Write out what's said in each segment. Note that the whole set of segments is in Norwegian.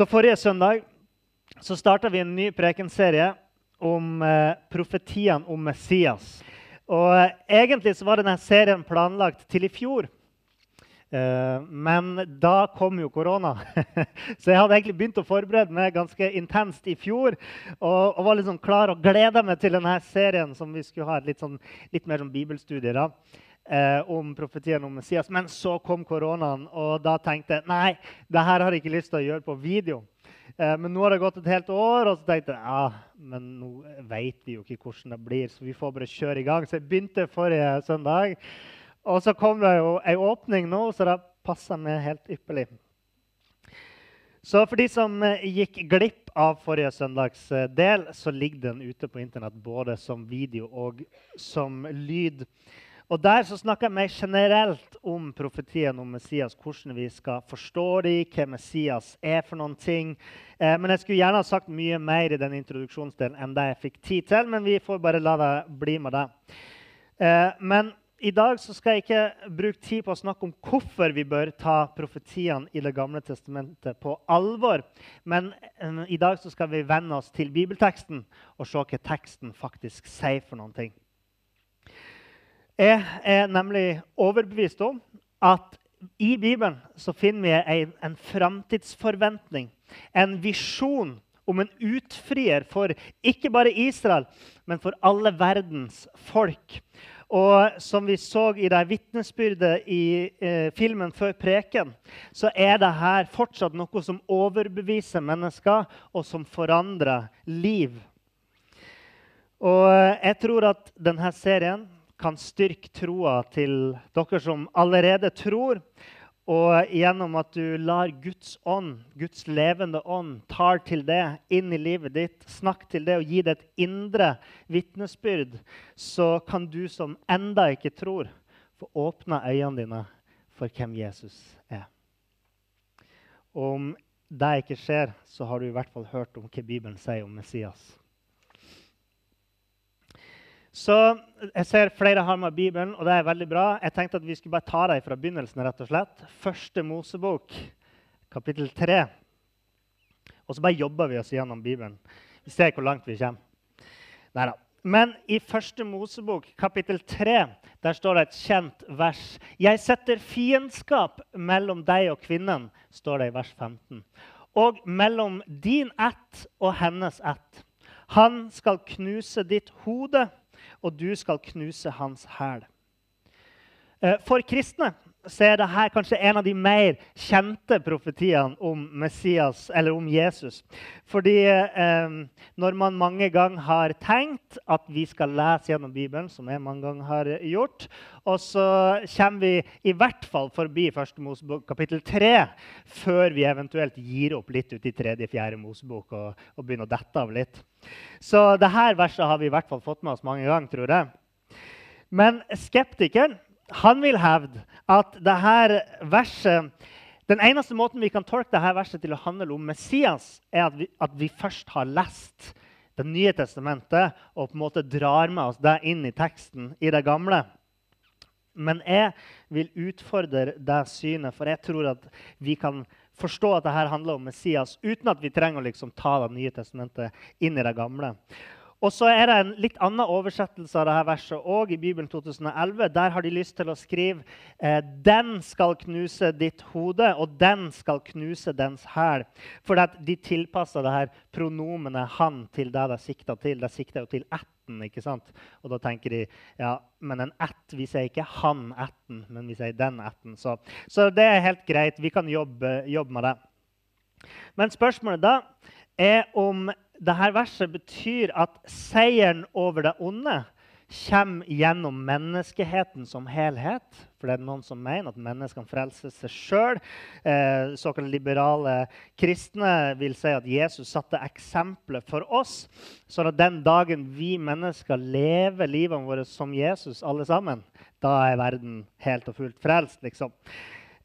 Så Forrige søndag så starta vi en ny prekenserie om eh, profetiene om Messias. Og eh, Egentlig så var denne serien planlagt til i fjor. Eh, men da kom jo korona. så jeg hadde egentlig begynt å forberede meg ganske intenst i fjor. Og, og var liksom klar og gleda meg til denne serien som vi skulle ha et litt, sånn, litt mer sånn bibelstudie. da eh, om profetien om Messias. Men så kom koronaen, og da tenkte jeg nei, det her har jeg ikke lyst til å gjøre på video. Eh, men nå har det gått et helt år, og så tenkte jeg ja, men nå vet vi jo ikke hvordan det blir, så vi får bare kjøre i gang. Så jeg begynte forrige søndag, og så kom det jo ei åpning nå, så det passa meg helt ypperlig. Så for de som eh, gikk glipp av forrige søndags eh, del, så ligger den ute på Internett både som video og som lyd. Og Der så snakker jeg mer generelt om profetien om Messias, hvordan vi skal forstå dem, hva Messias er for noen ting. Eh, men Jeg skulle gjerne ha sagt mye mer i den introduksjonsdelen enn det jeg fikk tid til. Men vi får bare la det bli med det. Eh, men i dag så skal jeg ikke bruke tid på å snakke om hvorfor vi bør ta profetiene i Det gamle testamentet på alvor. Men eh, i dag så skal vi venne oss til bibelteksten og se hva teksten faktisk sier for noen ting. Jeg er nemlig overbevist om at i Bibelen så finner vi en, en framtidsforventning, en visjon om en utfrier for ikke bare Israel, men for alle verdens folk. Og som vi så i det vitnesbyrdet i eh, filmen før preken, så er det her fortsatt noe som overbeviser mennesker, og som forandrer liv. Og jeg tror at denne serien kan styrke troa til dere som allerede tror. Og gjennom at du lar Guds ånd, Guds levende ånd, tar til det inn i livet ditt, snakk til det og gi det et indre vitnesbyrd, så kan du som enda ikke tror, få åpna øynene dine for hvem Jesus er. Og om det ikke skjer, så har du i hvert fall hørt om hva Bibelen sier om Messias. Så jeg ser flere har med Bibelen, og det er veldig bra. Jeg tenkte at vi skulle bare ta dem fra begynnelsen. rett og slett. Første Mosebok, kapittel 3. Og så bare jobber vi oss gjennom Bibelen. Vi ser hvor langt vi kommer. Neida. Men i Første Mosebok, kapittel 3, der står det et kjent vers. 'Jeg setter fiendskap mellom deg og kvinnen', står det i vers 15. 'Og mellom din ett og hennes ett.' 'Han skal knuse ditt hode' og du skal knuse hans hæl. Eh, for kristne så er dette kanskje en av de mer kjente profetiene om Messias, eller om Jesus. Fordi eh, når man mange ganger har tenkt at vi skal lese gjennom Bibelen, som jeg mange ganger har gjort, og så kommer vi i hvert fall forbi 1. Mosebok kapittel 3 før vi eventuelt gir opp litt ut i 3.-4. Mosebok og, og begynner å dette av litt. Så dette verset har vi i hvert fall fått med oss mange ganger, tror jeg. Men skeptikeren han vil hevde at dette verset, den eneste måten vi kan tolke dette verset til å handle om Messias, er at vi, at vi først har lest Det nye testamentet og på en måte drar med oss det inn i teksten i det gamle. Men jeg vil utfordre det synet, for jeg tror at vi kan forstå at dette handler om Messias uten at vi trenger å liksom ta Det nye testamentet inn i det gamle. Og så er det en litt annen oversettelse av dette verset òg i Bibelen 2011. Der har de lyst til å skrive eh, 'Den skal knuse ditt hode, og den skal knuse dens hæl'. For de tilpasser det her pronomenet 'han' til det de sikter til. De sikter jo til ætten. ikke sant? Og da tenker de ja, men en ett, vi sier ikke 'han ætten', men vi sier 'den ætten'. Så, så det er helt greit. Vi kan jobbe, jobbe med det. Men spørsmålet da er om dette verset betyr at seieren over det onde kommer gjennom menneskeheten som helhet. For det er noen som mener at menneskene frelser seg sjøl. Eh, såkalt liberale kristne vil si at Jesus satte eksempelet for oss. sånn at den dagen vi mennesker lever livet våre som Jesus, alle sammen, da er verden helt og fullt frelst. liksom.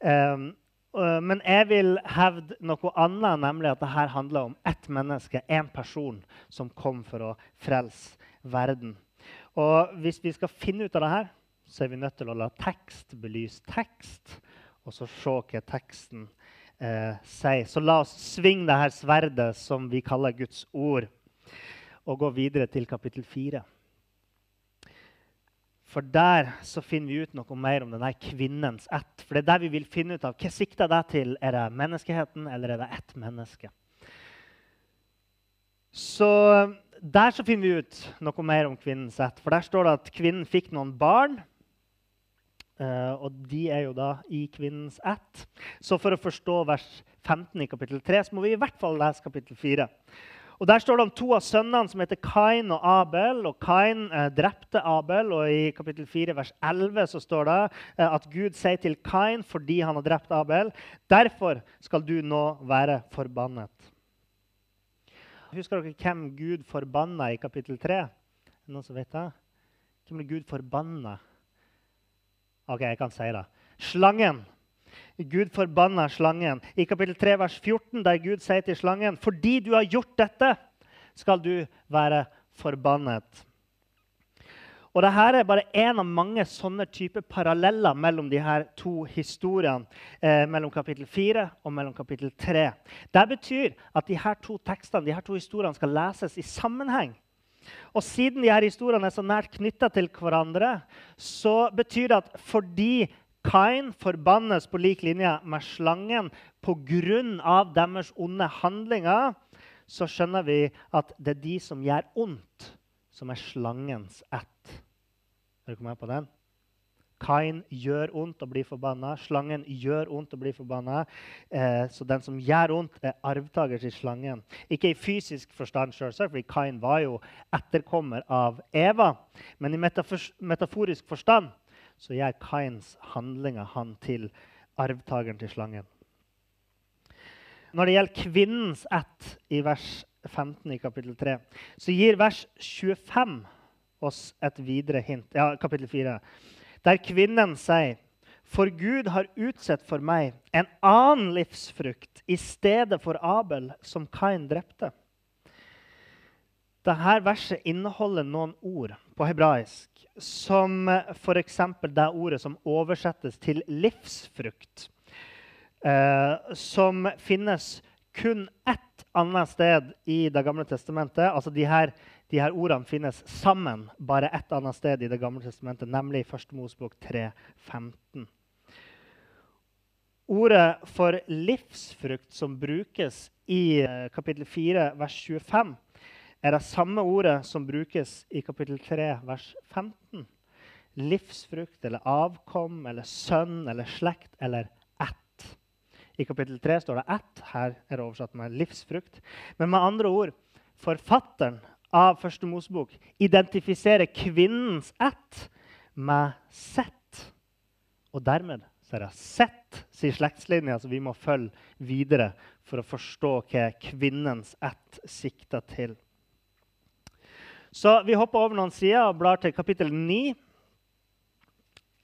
Um, men jeg vil hevde noe annet, nemlig at dette handler om ett menneske, én person, som kom for å frelse verden. Og hvis vi skal finne ut av det her, så er vi nødt til å la tekst belyse tekst, og så se hva teksten eh, sier. Så la oss svinge det her sverdet som vi kaller Guds ord, og gå videre til kapittel 4. For der så finner vi ut noe mer om denne kvinnens ett. For det er der vi vil finne ut av hva sikter det til. Er det menneskeheten, eller er det ett menneske? Så Der så finner vi ut noe mer om kvinnens ett. For der står det at kvinnen fikk noen barn. Uh, og de er jo da i kvinnens ett. Så for å forstå vers 15 i kapittel 3 så må vi i hvert fall lese kapittel 4. Og Der står det om to av sønnene som heter Kain og Abel. og Kain eh, drepte Abel. og I kapittel 4, vers 11 så står det eh, at Gud sier til Kain fordi han har drept Abel, derfor skal du nå være forbannet. Husker dere hvem Gud forbanna i kapittel 3? Noen som vet det? Hvem ble Gud forbanna? OK, jeg kan si det. Slangen. Gud forbanna slangen. I kapittel 3, vers 14, der Gud sier til slangen.: Fordi du har gjort dette, skal du være forbannet. Og Dette er bare én av mange sånne typer paralleller mellom de her to historiene. Eh, mellom kapittel 4 og mellom kapittel 3. Det betyr at de her to tekstene, de her to historiene skal leses i sammenheng. Og Siden de her historiene er så nært knytta til hverandre, så betyr det at fordi Kain forbannes på lik linje med slangen pga. deres onde handlinger, så skjønner vi at det er de som gjør ondt, som er slangens ett. Er dere med på den? Kain gjør ondt og blir forbanna. Slangen gjør ondt og blir forbanna. Eh, så den som gjør ondt, er arvtaker til slangen. Ikke i fysisk forstand, selvsagt, fordi Kain var jo etterkommer av Eva. Men i metaforisk forstand så gjør Kains handlinger han til arvtakeren til slangen. Når det gjelder kvinnens ett i vers 15 i kapittel 3, så gir vers 25 oss et videre hint. Ja, kapittel 4. Der kvinnen sier for Gud har utsett for meg en annen livsfrukt i stedet for Abel, som Kain drepte. Dette verset inneholder noen ord på hebraisk som f.eks. det ordet som oversettes til livsfrukt, eh, som finnes kun ett annet sted i Det gamle testamentet. Altså de her, de her ordene finnes sammen bare ett annet sted i Det gamle testamentet, nemlig i 1. Mosbok 3.15. Ordet for livsfrukt som brukes i eh, kapittel 4, vers 25, er det samme ordet som brukes i kapittel 3, vers 15. Livsfrukt eller avkom eller sønn eller slekt eller ett. I kapittel 3 står det 'ett'. Her er det oversatt med 'livsfrukt'. Men med andre ord forfatteren av Første Mosebok identifiserer kvinnens ett med sett. Og dermed så er det sett sin slektslinje som vi må følge videre for å forstå hva kvinnens ett sikter til. Så vi hopper over noen sider og blar til kapittel 9.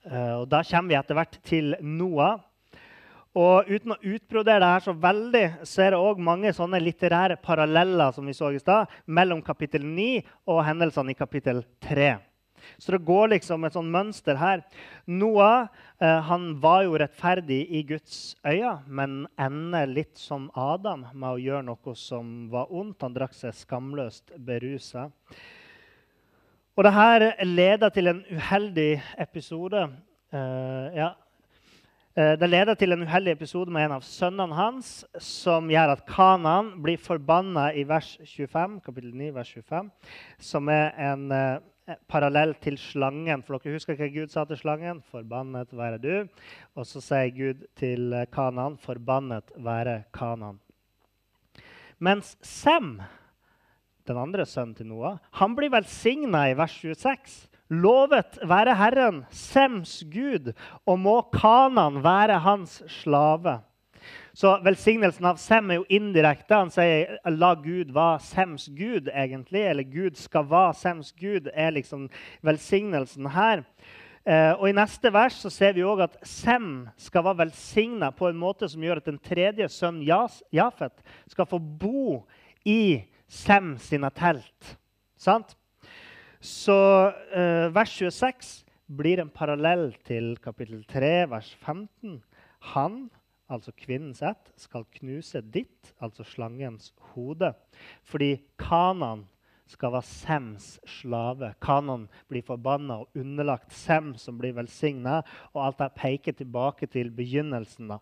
Uh, og da kommer vi etter hvert til Noah. Og uten å utbrodere det her så veldig, så er det òg mange sånne litterære paralleller som vi så i sted, mellom kapittel 9 og hendelsene i kapittel 3. Så det går liksom et sånn mønster her. Noah eh, han var jo rettferdig i Guds øyne, men ender litt som Adam med å gjøre noe som var ondt. Han drakk seg skamløst berusa. Og dette leder til en uheldig episode. Uh, ja. uh, det leder til en uheldig episode med en av sønnene hans, som gjør at Kanan blir forbanna i vers 25, kapittel 9, vers 25, som er en uh, parallell til slangen. For dere husker hva Gud sa til slangen? 'Forbannet være du.' Og så sier Gud til Kanan, 'Forbannet være Kanan'. Mens Sem den andre sønnen til Noah, han blir velsigna i vers 26. Lovet være Herren, Sems Gud, og må Kanan være hans slave. Så velsignelsen av Sem er jo indirekte. Han sier la Gud være Sems Gud, egentlig. Eller Gud skal være Sems Gud, er liksom velsignelsen her. Eh, og I neste vers så ser vi òg at Sem skal være velsigna på en måte som gjør at den tredje sønnen Jafet skal få bo i Sem sine telt. Sant? Så eh, vers 26 blir en parallell til kapittel 3, vers 15. Han altså kvinnens ett, skal knuse ditt, altså slangens hode. Fordi Kanan skal være Sems slave. Kanan blir forbanna og underlagt Sem, som blir velsigna. Og alt det peker tilbake til begynnelsen. da.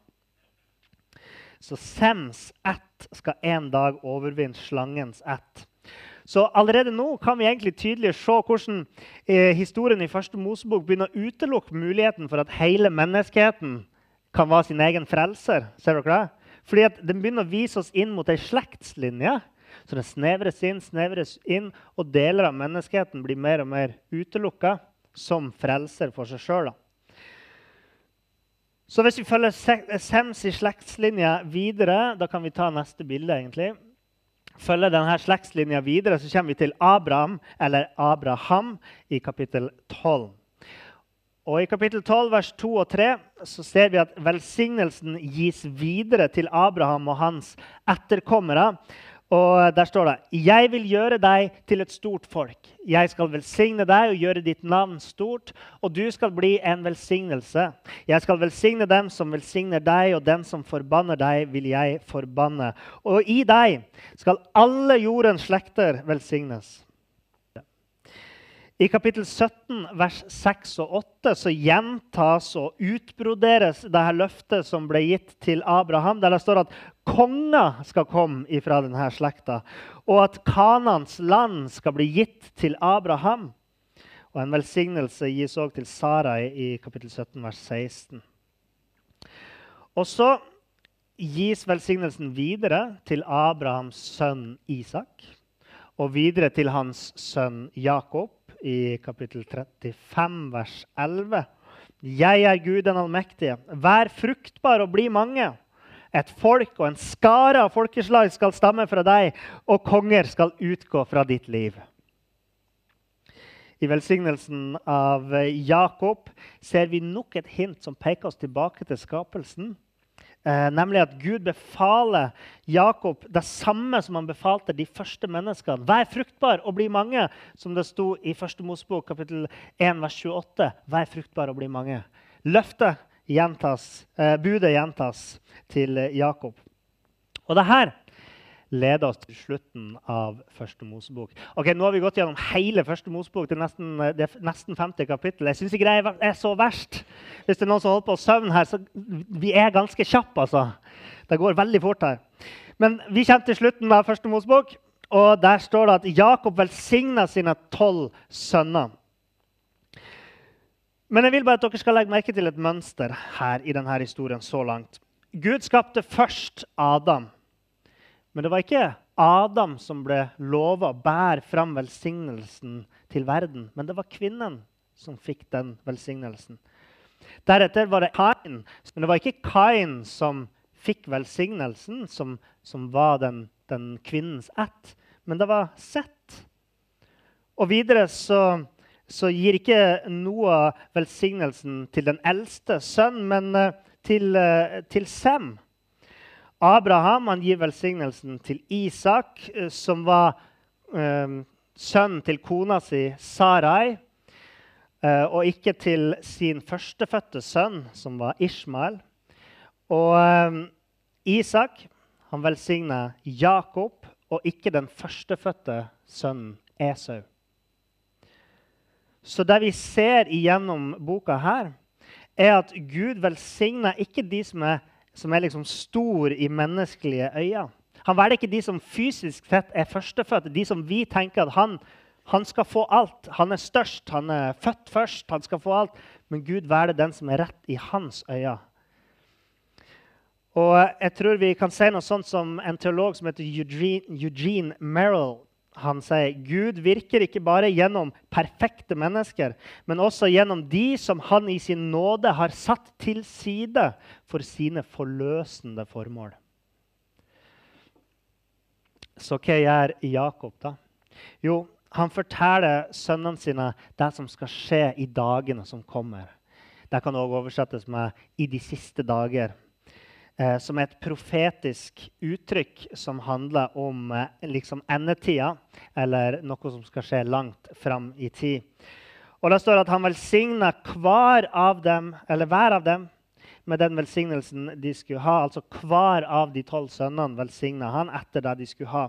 Så Sems ett skal en dag overvinne slangens ett. Så allerede nå kan vi egentlig tydelig se hvordan eh, historien i første Mosebok begynner å utelukke muligheten for at hele menneskeheten kan være sin egen frelser. Ser dere det? Fordi at Den begynner å vise oss inn mot ei slektslinje. Så det snevres inn, snevres inn, og deler av menneskeheten blir mer og mer utelukka som frelser for seg sjøl. Så hvis vi følger Sems i slektslinja videre, da kan vi ta neste bilde. egentlig. Følger denne slektslinja videre, så kommer vi til Abraham, eller Abraham, i kapittel 12. Og I kapittel 12, vers 2 og 3 så ser vi at velsignelsen gis videre til Abraham og hans etterkommere. Og Der står det Jeg vil gjøre deg til et stort folk. Jeg skal velsigne deg og gjøre ditt navn stort, og du skal bli en velsignelse. Jeg skal velsigne dem som velsigner deg, og den som forbanner deg, vil jeg forbanne. Og i deg skal alle jordens slekter velsignes. I kapittel 17, vers 6 og 8 så gjentas og utbroderes dette løftet som ble gitt til Abraham, der det står at konger skal komme fra denne slekta, og at Kanans land skal bli gitt til Abraham. Og En velsignelse gis òg til Sarai i kapittel 17, vers 16. Og så gis velsignelsen videre til Abrahams sønn Isak og videre til hans sønn Jakob i kapittel 35, vers 11. Jeg er Gud den allmektige. Vær fruktbar og bli mange. Et folk og en skare av folkeslag skal stamme fra deg, og konger skal utgå fra ditt liv. I velsignelsen av Jakob ser vi nok et hint som peker oss tilbake til skapelsen. Eh, nemlig at Gud befaler Jakob det samme som han befalte de første menneskene. Vær fruktbar og bli mange, som det sto i 1. Mosebok kapittel 1, vers 28. Vær fruktbar og bli mange. Løftet gjentas, eh, budet gjentas til Jakob. Og det her leder oss til slutten av første Mosebok. Ok, Nå har vi gått gjennom hele første Mosebok. Det er nesten, det er nesten 50 kapittel. Jeg syns ikke det er så verst. Hvis det er noen som holder på å søvne her, så vi er ganske kjappe. altså. Det går veldig fort her. Men vi kommer til slutten av første Mosebok, og der står det at Jakob velsigna sine tolv sønner. Men jeg vil bare at dere skal legge merke til et mønster her i denne historien så langt. Gud skapte først Adam. Men det var ikke Adam som ble lova å bære fram velsignelsen til verden, men det var kvinnen som fikk den velsignelsen. Deretter var det Kain, men det var ikke Kain som fikk velsignelsen, som, som var den, den, kvinnens ett, men det var Sett. Og videre så, så gir ikke Noah velsignelsen til den eldste sønn, men eh, til, eh, til Sem. Abraham han gir velsignelsen til Isak, eh, som var eh, sønnen til kona si Sarai, eh, og ikke til sin førstefødte sønn, som var Ishmael. Og eh, Isak han velsigner Jakob og ikke den førstefødte sønnen Esau. Så det vi ser igjennom boka her, er at Gud velsigner ikke de som er som er liksom stor i menneskelige øyne. Han velger ikke de som fysisk sett er førstefødte, de som vi tenker at han, han, skal få alt. Han er størst, han er født først, han skal få alt. Men Gud velger den som er rett i hans øyne. Og jeg tror vi kan si noe sånt som En teolog som heter Eugene, Eugene Merrill Han sier Gud virker ikke bare gjennom perfekte mennesker, men også gjennom de som han i sin nåde har satt til side for sine forløsende formål. Så hva gjør Jakob, da? Jo, han forteller sønnene sine det som skal skje i dagene som kommer. Det kan også oversettes med 'i de siste dager' som er et profetisk uttrykk som handler om eh, liksom endetida, eller noe som skal skje langt fram i tid. Og Det står at han velsigna hver av dem, eller hver av dem med den velsignelsen de skulle ha. Altså hver av de tolv sønnene velsigna han etter det de skulle ha.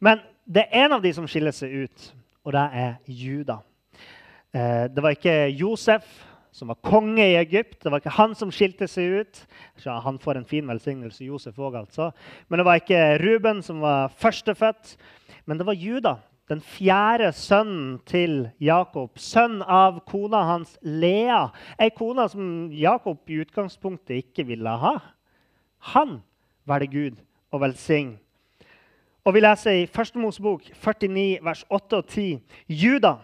Men det er en av de som skiller seg ut, og det er Juda. Eh, det var ikke Josef som var konge i Egypt. Det var ikke han som skilte seg ut. Han får en fin velsignelse, Josef òg, altså. Men det var ikke Ruben som var førstefødt, men det var Juda. Den fjerde sønnen til Jakob, sønn av kona hans Lea. Ei kone som Jakob i utgangspunktet ikke ville ha. Han velger Gud å velsigne. Og Vi leser i 1. Mosebok 49, vers 8 og 10. Juda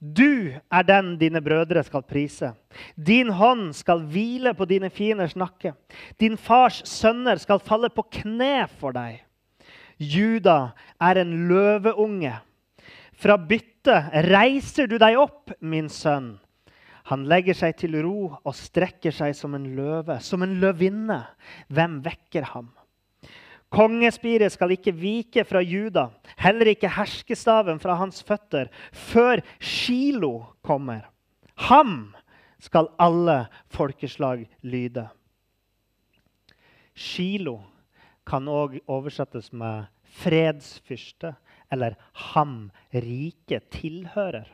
du er den dine brødre skal prise. Din hånd skal hvile på dine fienders nakke. Din fars sønner skal falle på kne for deg. Juda er en løveunge. Fra byttet reiser du deg opp, min sønn. Han legger seg til ro og strekker seg som en løve, som en løvinne. Hvem vekker ham? Kongespiret skal ikke vike fra Juda, heller ikke herskestaven fra hans føtter, før Shilo kommer. Ham skal alle folkeslag lyde. Shilo kan òg oversettes med fredsfyrste eller ham rike tilhører.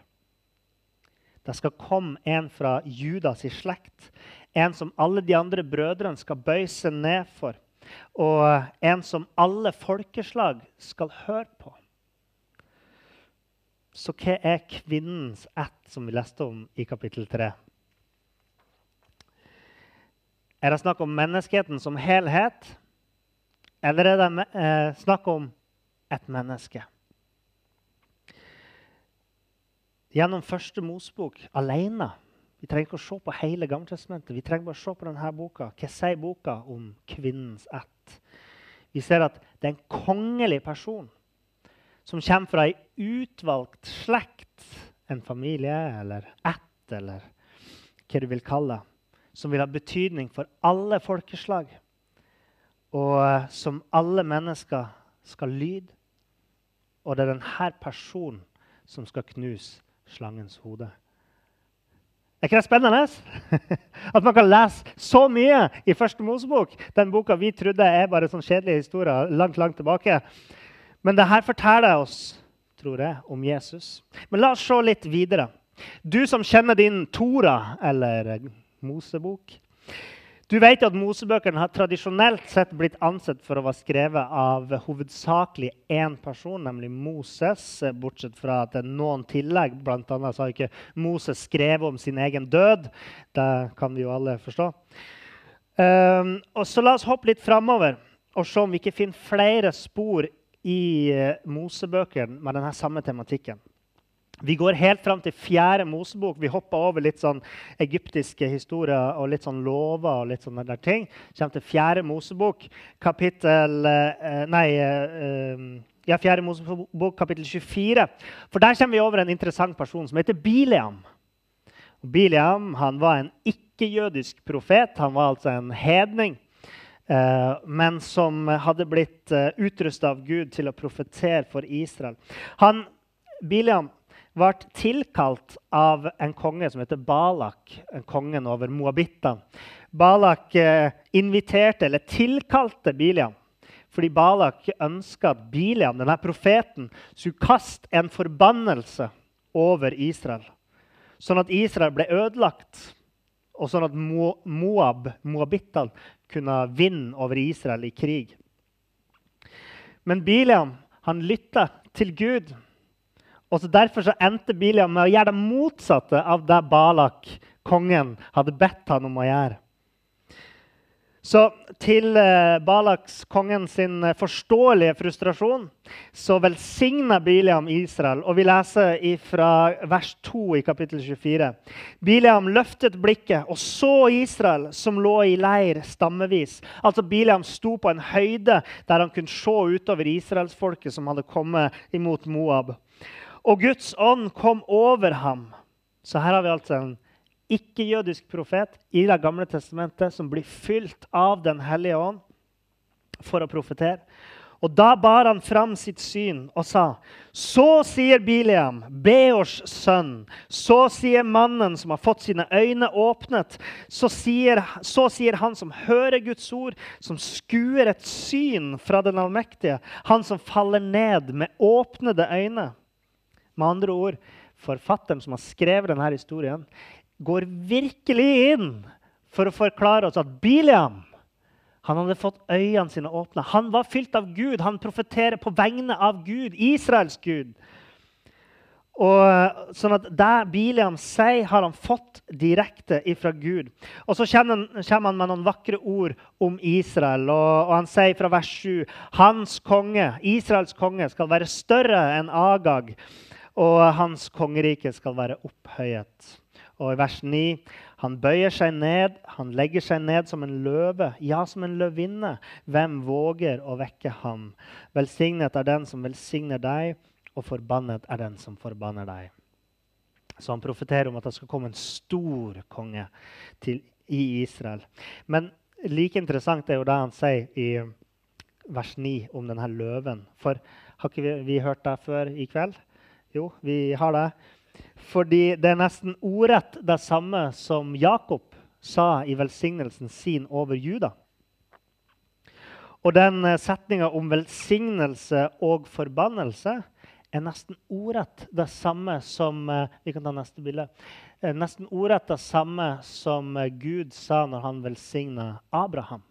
Det skal komme en fra Judas i slekt, en som alle de andre brødrene skal bøye seg ned for og en som alle folkeslag skal høre på. Så hva er kvinnens ett, som vi leste om i kapittel 3? Er det snakk om menneskeheten som helhet, eller er det eh, snakk om et menneske? Gjennom første Mosbok alene vi trenger ikke å se på hele Gammeltestamentet. Vi trenger bare å se på denne boka. Hva sier boka om kvinnens ett? Vi ser at det er en kongelig person som kommer fra ei utvalgt slekt, en familie eller ett, eller hva du vil kalle det, som vil ha betydning for alle folkeslag, og eh, som alle mennesker skal lyde. Og det er denne personen som skal knuse slangens hode. Ikke det spennende? At man kan lese så mye i Første Mosebok. Den boka vi trodde er bare sånn kjedelige historier langt, langt tilbake. Men det her forteller oss tror jeg, om Jesus. Men la oss se litt videre. Du som kjenner din Tora, eller Mosebok, du vet at Mosebøkene har tradisjonelt sett blitt ansett for å være skrevet av hovedsakelig én person, nemlig Moses, bortsett fra at det er noen tillegg. Blant annet har ikke Moses skrevet om sin egen død. Det kan vi jo alle forstå. Um, og så La oss hoppe litt framover og se om vi ikke finner flere spor i uh, Mosebøkene med denne samme tematikken. Vi går helt fram til fjerde Mosebok. Vi hopper over litt sånn egyptiske historier og litt sånn lover. og litt sånne der ting. Kommer til fjerde Mosebok, kapittel eh, Nei, eh, ja, fjerde Mosebok, kapittel 24. For der kommer vi over en interessant person som heter Biliam. Biliam han var en ikke-jødisk profet. Han var altså en hedning. Men som hadde blitt uh, utrusta av Gud til å profetere for Israel. Han, Biliam ble tilkalt av en konge som heter Balak, en kongen over moabittene. Balak eh, inviterte, eller tilkalte Biliam fordi Balak ønska at Biliam, denne profeten, skulle kaste en forbannelse over Israel. Sånn at Israel ble ødelagt, og sånn at Moab, moabittene kunne vinne over Israel i krig. Men Biliam han lytta til Gud. Og så Derfor så endte Biliam med å gjøre det motsatte av det Balak, kongen, hadde bedt han om å gjøre. Så til eh, Balaks, kongen sin eh, forståelige frustrasjon, så velsigna Biliam Israel. Og vi leser fra vers 2 i kapittel 24. Biliam løftet blikket og så Israel, som lå i leir stammevis. Altså Biliam sto på en høyde der han kunne se utover israelsfolket som hadde kommet imot Moab. Og Guds ånd kom over ham. Så her har vi altså en ikke-jødisk profet i Det gamle testamentet som blir fylt av Den hellige ånd for å profetere. Og Da bar han fram sitt syn og sa.: Så sier Biliam, Beors sønn, så sier mannen som har fått sine øyne åpnet, så sier, så sier han som hører Guds ord, som skuer et syn fra den allmektige, han som faller ned med åpnede øyne. Med andre ord, forfatteren som har skrevet denne historien, går virkelig inn for å forklare oss at Biliam han hadde fått øynene sine åpne. Han var fylt av Gud. Han profeterer på vegne av Gud, Israels Gud. Og, sånn at Det Biliam sier, har han fått direkte ifra Gud. Og Så kommer han, med noen vakre ord om Israel. Og, og, Han sier fra vers 7 hans konge, Israels konge skal være større enn Agag, og hans kongerike skal være opphøyet. Og i vers 9.: Han bøyer seg ned, han legger seg ned som en løve, ja, som en løvinne. Hvem våger å vekke ham? Velsignet er den som velsigner deg, og forbannet er den som forbanner deg. Så han profeterer om at det skal komme en stor konge til, i Israel. Men like interessant er jo det han sier i vers 9 om denne løven. For har ikke vi, vi hørt det før i kveld? Jo, vi har det. Fordi det er nesten ordrett det samme som Jakob sa i velsignelsen sin over Juda. Og den eh, setninga om velsignelse og forbannelse er nesten ordrett det samme som eh, Vi kan ta neste bilde. Eh, nesten ordrett det samme som Gud sa når han velsigna Abraham.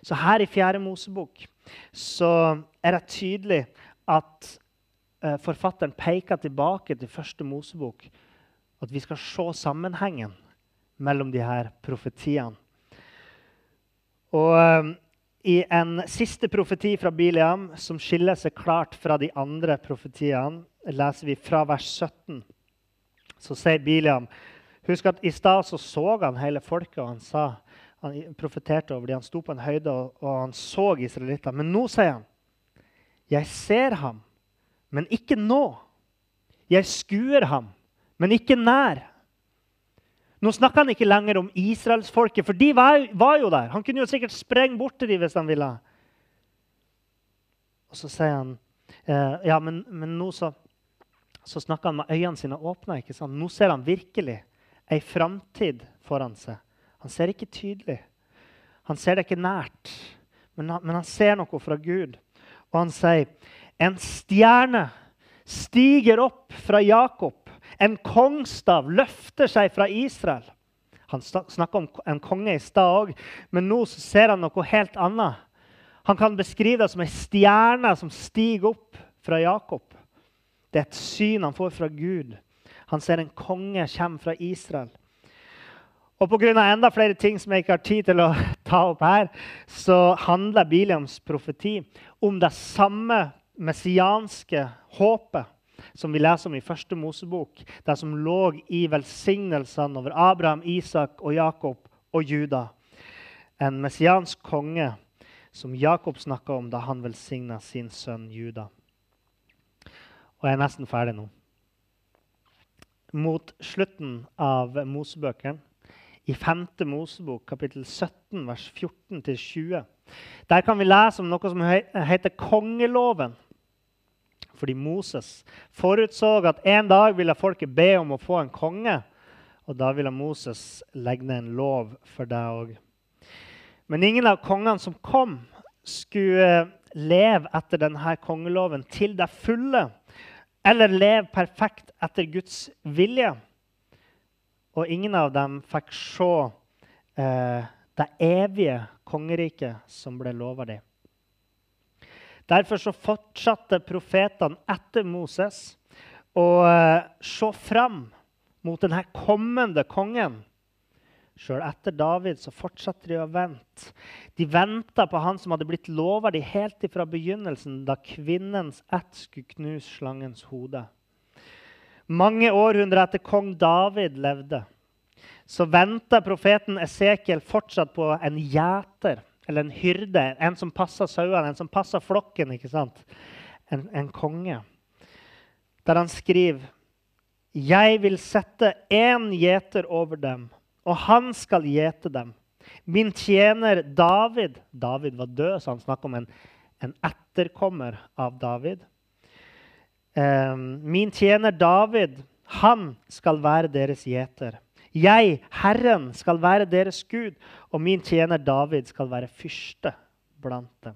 Så her i Fjerde Mosebok så er det tydelig at forfatteren peker tilbake til første Mosebok. At vi skal se sammenhengen mellom de her profetiene. Og um, I en siste profeti fra Biliam, som skiller seg klart fra de andre profetiene, leser vi fra vers 17. Så sier Biliam Husk at i stad så, så han hele folket, og han sa, han profeterte over dem. Han sto på en høyde, og, og han så israelittene. Men nå sier han, 'Jeg ser ham' men ikke nå. Jeg skuer ham, men ikke nær. Nå snakker han ikke lenger om israelsfolket, for de var, var, jo der. Han kunne jo sikkert sprenge bort til dem hvis han ville. Og så sier han eh, ja, men, men, nå så, så snakker han med øynene sine åpna. Nå ser han virkelig ei framtid foran seg. Han ser ikke tydelig. Han ser det ikke nært, men han, men han ser noe fra Gud. Og han sier en stjerne stiger opp fra Jakob. En kongstav løfter seg fra Israel. Han snakka om en konge i stad òg, men nå ser han noe helt annet. Han kan beskrive det som en stjerne som stiger opp fra Jakob. Det er et syn han får fra Gud. Han ser en konge komme fra Israel. Og Pga. enda flere ting som jeg ikke har tid til å ta opp her, så handler Biliams profeti om det samme messianske håpet som vi leser om i første Mosebok, det som lå i velsignelsene over Abraham, Isak og Jakob og Juda. En messiansk konge som Jakob snakka om da han velsigna sin sønn Juda. Og jeg er nesten ferdig nå. Mot slutten av Mosebøkene, i 5. Mosebok, kapittel 17, vers 14-20, der kan vi lese om noe som heter kongeloven. Fordi Moses forutså at en dag ville folket be om å få en konge. Og da ville Moses legge ned en lov for deg òg. Men ingen av kongene som kom, skulle leve etter denne kongeloven til det fulle. Eller leve perfekt etter Guds vilje. Og ingen av dem fikk se eh, det evige kongeriket som ble lova dem. Derfor så fortsatte profetene etter Moses å uh, se fram mot denne kommende kongen Sjøl etter David så fortsatte de å vente. De venta på han som hadde blitt lova de helt ifra begynnelsen, da kvinnens ett skulle knuse slangens hode. Mange århundrer etter kong David levde, så venta profeten Esekiel fortsatt på en gjeter eller en hyrde, en som passer sauene, en som passer flokken. ikke sant? En, en konge. Der han skriver Jeg vil sette én gjeter over dem og han skal gjete dem. Min tjener David David var død, så han snakker om en, en etterkommer av David. Um, min tjener David, han skal være deres gjeter. Jeg, Herren, skal være deres Gud, og min tjener David skal være fyrste blant dem.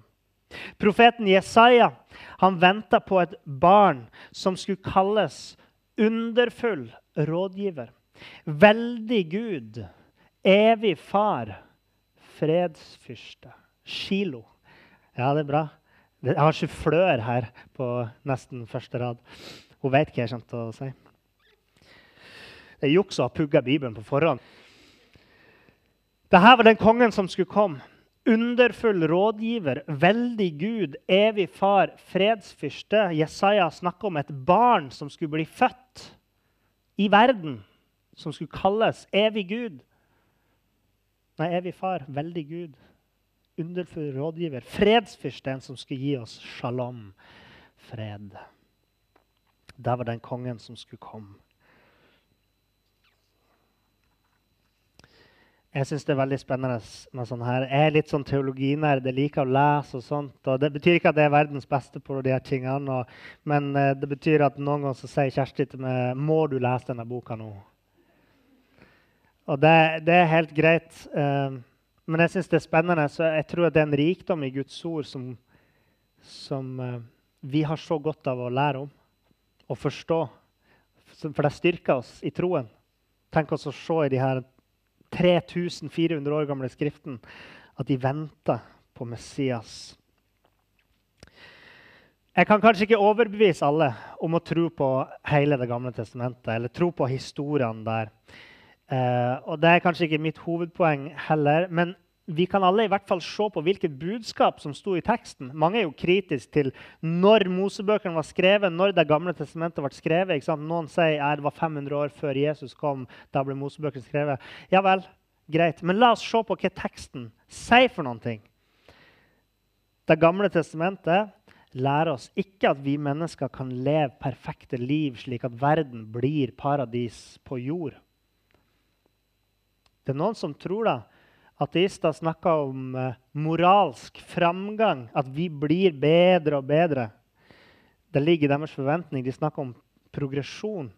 Profeten Jesaja han venta på et barn som skulle kalles underfull rådgiver. Veldig Gud, evig far, fredsfyrste. Shilo. Ja, det er bra. Jeg har sufflør her på nesten første rad. Hun vet hva jeg kommer til å si. Det er juks å ha pugga Bibelen på forhånd. Dette var den kongen som skulle komme. Underfull rådgiver, veldig Gud, evig far, fredsfyrste. Jesaja snakker om et barn som skulle bli født i verden som skulle kalles evig Gud. Nei, evig far, veldig Gud, underfull rådgiver, fredsfyrste, en som skulle gi oss shalom, fred. Der var den kongen som skulle komme. Jeg syns det er veldig spennende med sånn her. Jeg er litt sånn teologinerd. Jeg liker å lese og sånt. Og det betyr ikke at jeg er verdens beste på de her tingene. Og, men eh, det betyr at noen ganger så sier Kjersti til meg må du lese denne boka nå. Og det, det, er helt greit. Uh, men jeg syns det er spennende. Så jeg tror det er en rikdom i Guds ord som, som uh, vi har så godt av å lære om og forstå. For det styrker oss i troen. Tenk oss å se i de her 3400 år gamle Skriften at de venter på Messias. Jeg kan kanskje ikke overbevise alle om å tro på hele Det gamle testamentet eller tro på historiene der. Eh, og Det er kanskje ikke mitt hovedpoeng heller. Men vi kan alle i hvert fall se på hvilket budskap som sto i teksten. Mange er jo kritiske til når Mosebøkene var skrevet, når Det gamle testamentet ble skrevet. Noen sier at det var 500 år før Jesus kom. Da ble Mosebøkene skrevet. Ja vel, greit. Men la oss se på hva teksten sier for noen ting. Det gamle testamentet lærer oss ikke at vi mennesker kan leve perfekte liv slik at verden blir paradis på jord. Det er noen som tror da, ateister snakker om eh, moralsk framgang, at vi blir bedre og bedre. Det ligger i deres forventning. De snakker om progresjon.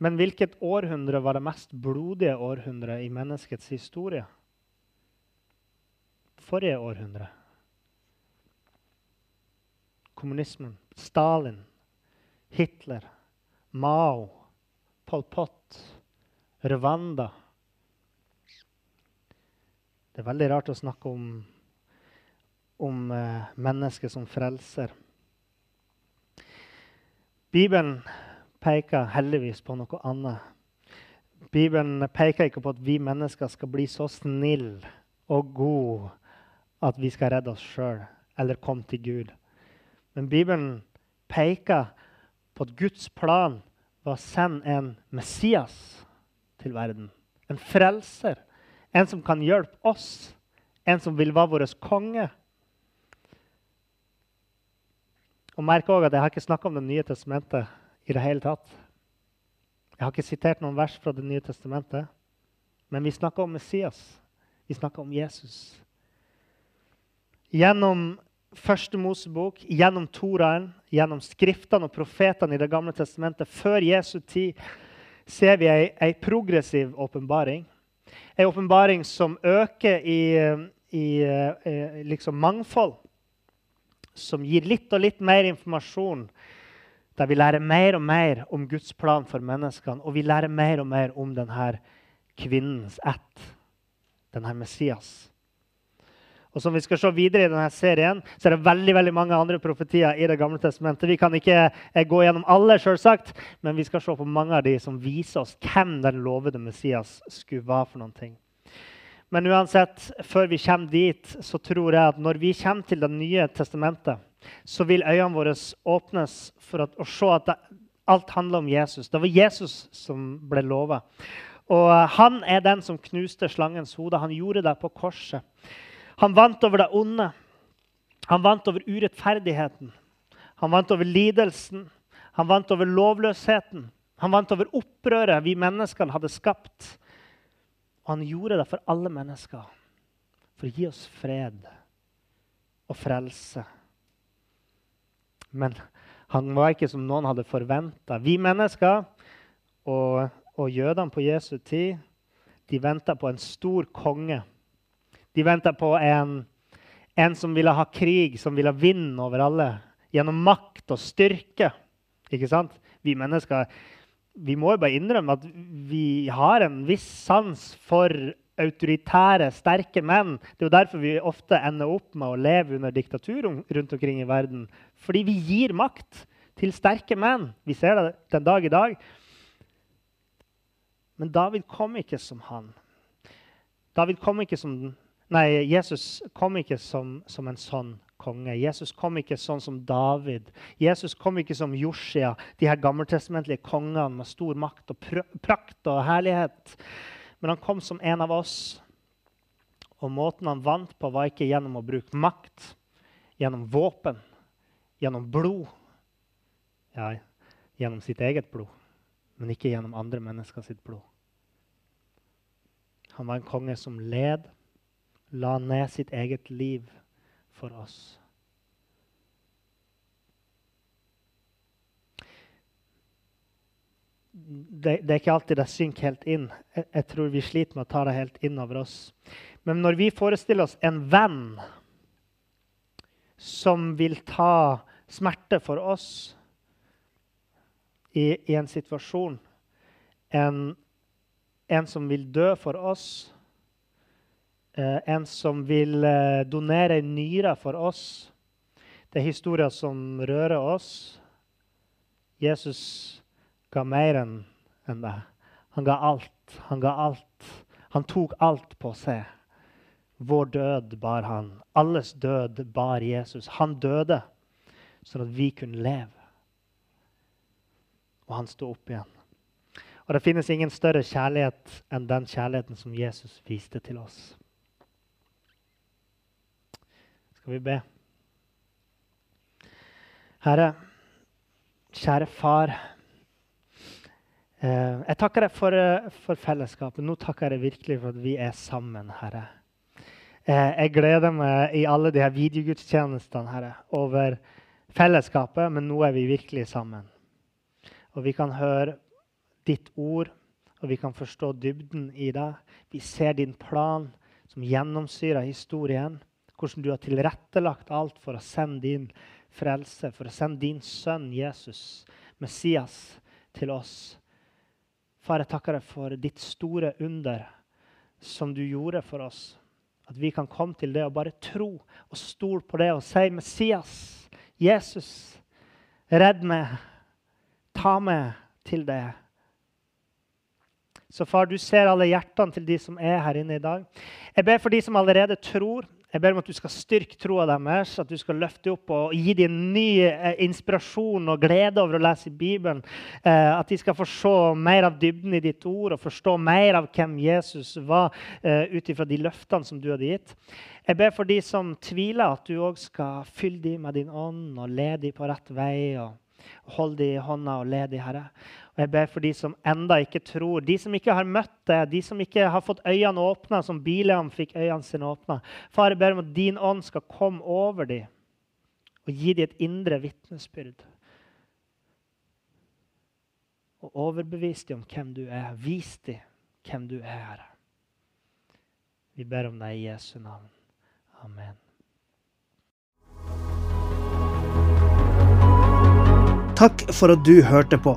Men hvilket århundre var det mest blodige århundret i menneskets historie? Forrige århundre. Kommunismen. Stalin. Hitler. Mao. Pol Pot. Rwanda. Det er veldig rart å snakke om, om uh, mennesket som frelser. Bibelen peker heldigvis på noe annet. Bibelen peker ikke på at vi mennesker skal bli så snille og gode at vi skal redde oss sjøl eller komme til Gud. Men Bibelen peker på at Guds plan var å sende en Messias til verden. En frelser. En som kan hjelpe oss. En som vil være vår konge. Og merk også at Jeg har ikke snakka om Det nye testamentet i det hele tatt. Jeg har ikke sitert noen vers fra Det nye testamentet. Men vi snakker om Messias. Vi snakker om Jesus. Gjennom første Mosebok, gjennom Toraen, gjennom skriftene og profetene i Det gamle testamentet, før Jesu tid, ser vi ei, ei progressiv åpenbaring. Ei åpenbaring som øker i, i, i eh, liksom mangfold. Som gir litt og litt mer informasjon. Der vi lærer mer og mer om Guds plan for menneskene. Og vi lærer mer og mer om denne kvinnens ett, denne Messias. Og som vi skal se videre i denne serien, så er det veldig veldig mange andre profetier i Det gamle testamentet. Vi kan ikke eh, gå gjennom alle, selvsagt, men vi skal se på mange av de som viser oss hvem den lovede Messias skulle være for noen ting. Men uansett, før vi kommer dit, så tror jeg at når vi kommer til Det nye testamentet, så vil øynene våre åpnes for at, å se at det, alt handler om Jesus. Det var Jesus som ble lova. Og han er den som knuste slangens hode. Han gjorde det på korset. Han vant over det onde. Han vant over urettferdigheten. Han vant over lidelsen. Han vant over lovløsheten. Han vant over opprøret vi menneskene hadde skapt. Og han gjorde det for alle mennesker, for å gi oss fred og frelse. Men han var ikke som noen hadde forventa. Vi mennesker og, og jødene på Jesu tid de venta på en stor konge de venta på en, en, som ville ha krig, som ville vinne over alle. Gjennom makt og styrke. Ikke sant? Vi mennesker vi må jo bare innrømme at vi har en viss sans for autoritære, sterke menn. Det er jo derfor vi ofte ender opp med å leve under diktatur rundt omkring i verden. Fordi vi gir makt til sterke menn. Vi ser det den dag i dag. Men David kom ikke som han. David kom ikke som Nei, Jesus kom ikke som, som, en sånn konge. Jesus kom ikke sånn som David. Jesus kom ikke som Josia, de her gammeltestamentlige kongene med stor makt og pr prakt og herlighet. Men han kom som en av oss. Og måten han vant på, var ikke gjennom å bruke makt, gjennom våpen, gjennom blod. Ja, gjennom sitt eget blod, men ikke gjennom andre mennesker sitt blod. Han var en konge som led la ned sitt eget liv for oss. Det, det, er ikke alltid det synker helt inn. Jeg, jeg, tror vi sliter med å ta det helt inn over oss. Men når vi forestiller oss en venn som vil ta smerte for oss i, i en situasjon, en, en som vil dø for oss en som vil eh, donere en nyre for oss. Det er historier som rører oss. Jesus ga mer enn det. Han ga alt. Han ga alt. Han tok alt på seg. Vår død bar han. Alles død bar Jesus. Han døde sånn at vi kunne leve. Og han sto opp igjen. Og det finnes ingen større kjærlighet enn den kjærligheten som Jesus viste til oss. Skal vi be? Herre, kjære far. Eh, jeg takker deg for, eh, for, fellesskapet. Nå takker jeg deg virkelig for at vi er sammen, Herre. Eh, jeg gleder meg i alle de her videogudstjenestene Herre, over fellesskapet, men nå er vi virkelig sammen. Og vi kan høre ditt ord, og vi kan forstå dybden i det. Vi ser din plan som gjennomsyrer historien hvordan du har tilrettelagt alt for å sende din frelse, for å sende din sønn Jesus, Messias, til oss. Far, jeg takker deg for ditt store under som du gjorde for oss. At vi kan komme til det og bare tro og stole på det og si Messias, Jesus, redd meg, ta meg til det. Så far, du ser alle hjertene til de som er her inne i dag. Jeg ber for de som allerede tror. Jeg ber om at du skal styrke troa deres, at du skal løfte opp og gi dem ny eh, inspirasjon og glede over å lese Bibelen. Eh, at de skal få se mer av dybden i ditt ord og forstå mer av hvem Jesus var, eh, ut ifra de løftene som du hadde gitt. Jeg ber for de som tviler, at du òg skal fylle dem med din ånd og lede dem på rett vei. og Hold dem i hånda og led dem, Herre. Jeg ber for de som enda ikke tror, de som ikke har møtt deg, de som ikke har fått øynene åpna, som Bileam fikk øynene sine åpna. Far, jeg ber om at din ånd skal komme over dem og gi dem et indre vitnesbyrd. Og overbevis dem om hvem du er. Vis dem hvem du er. Vi ber om deg i Jesu navn. Amen. Takk for at du hørte på.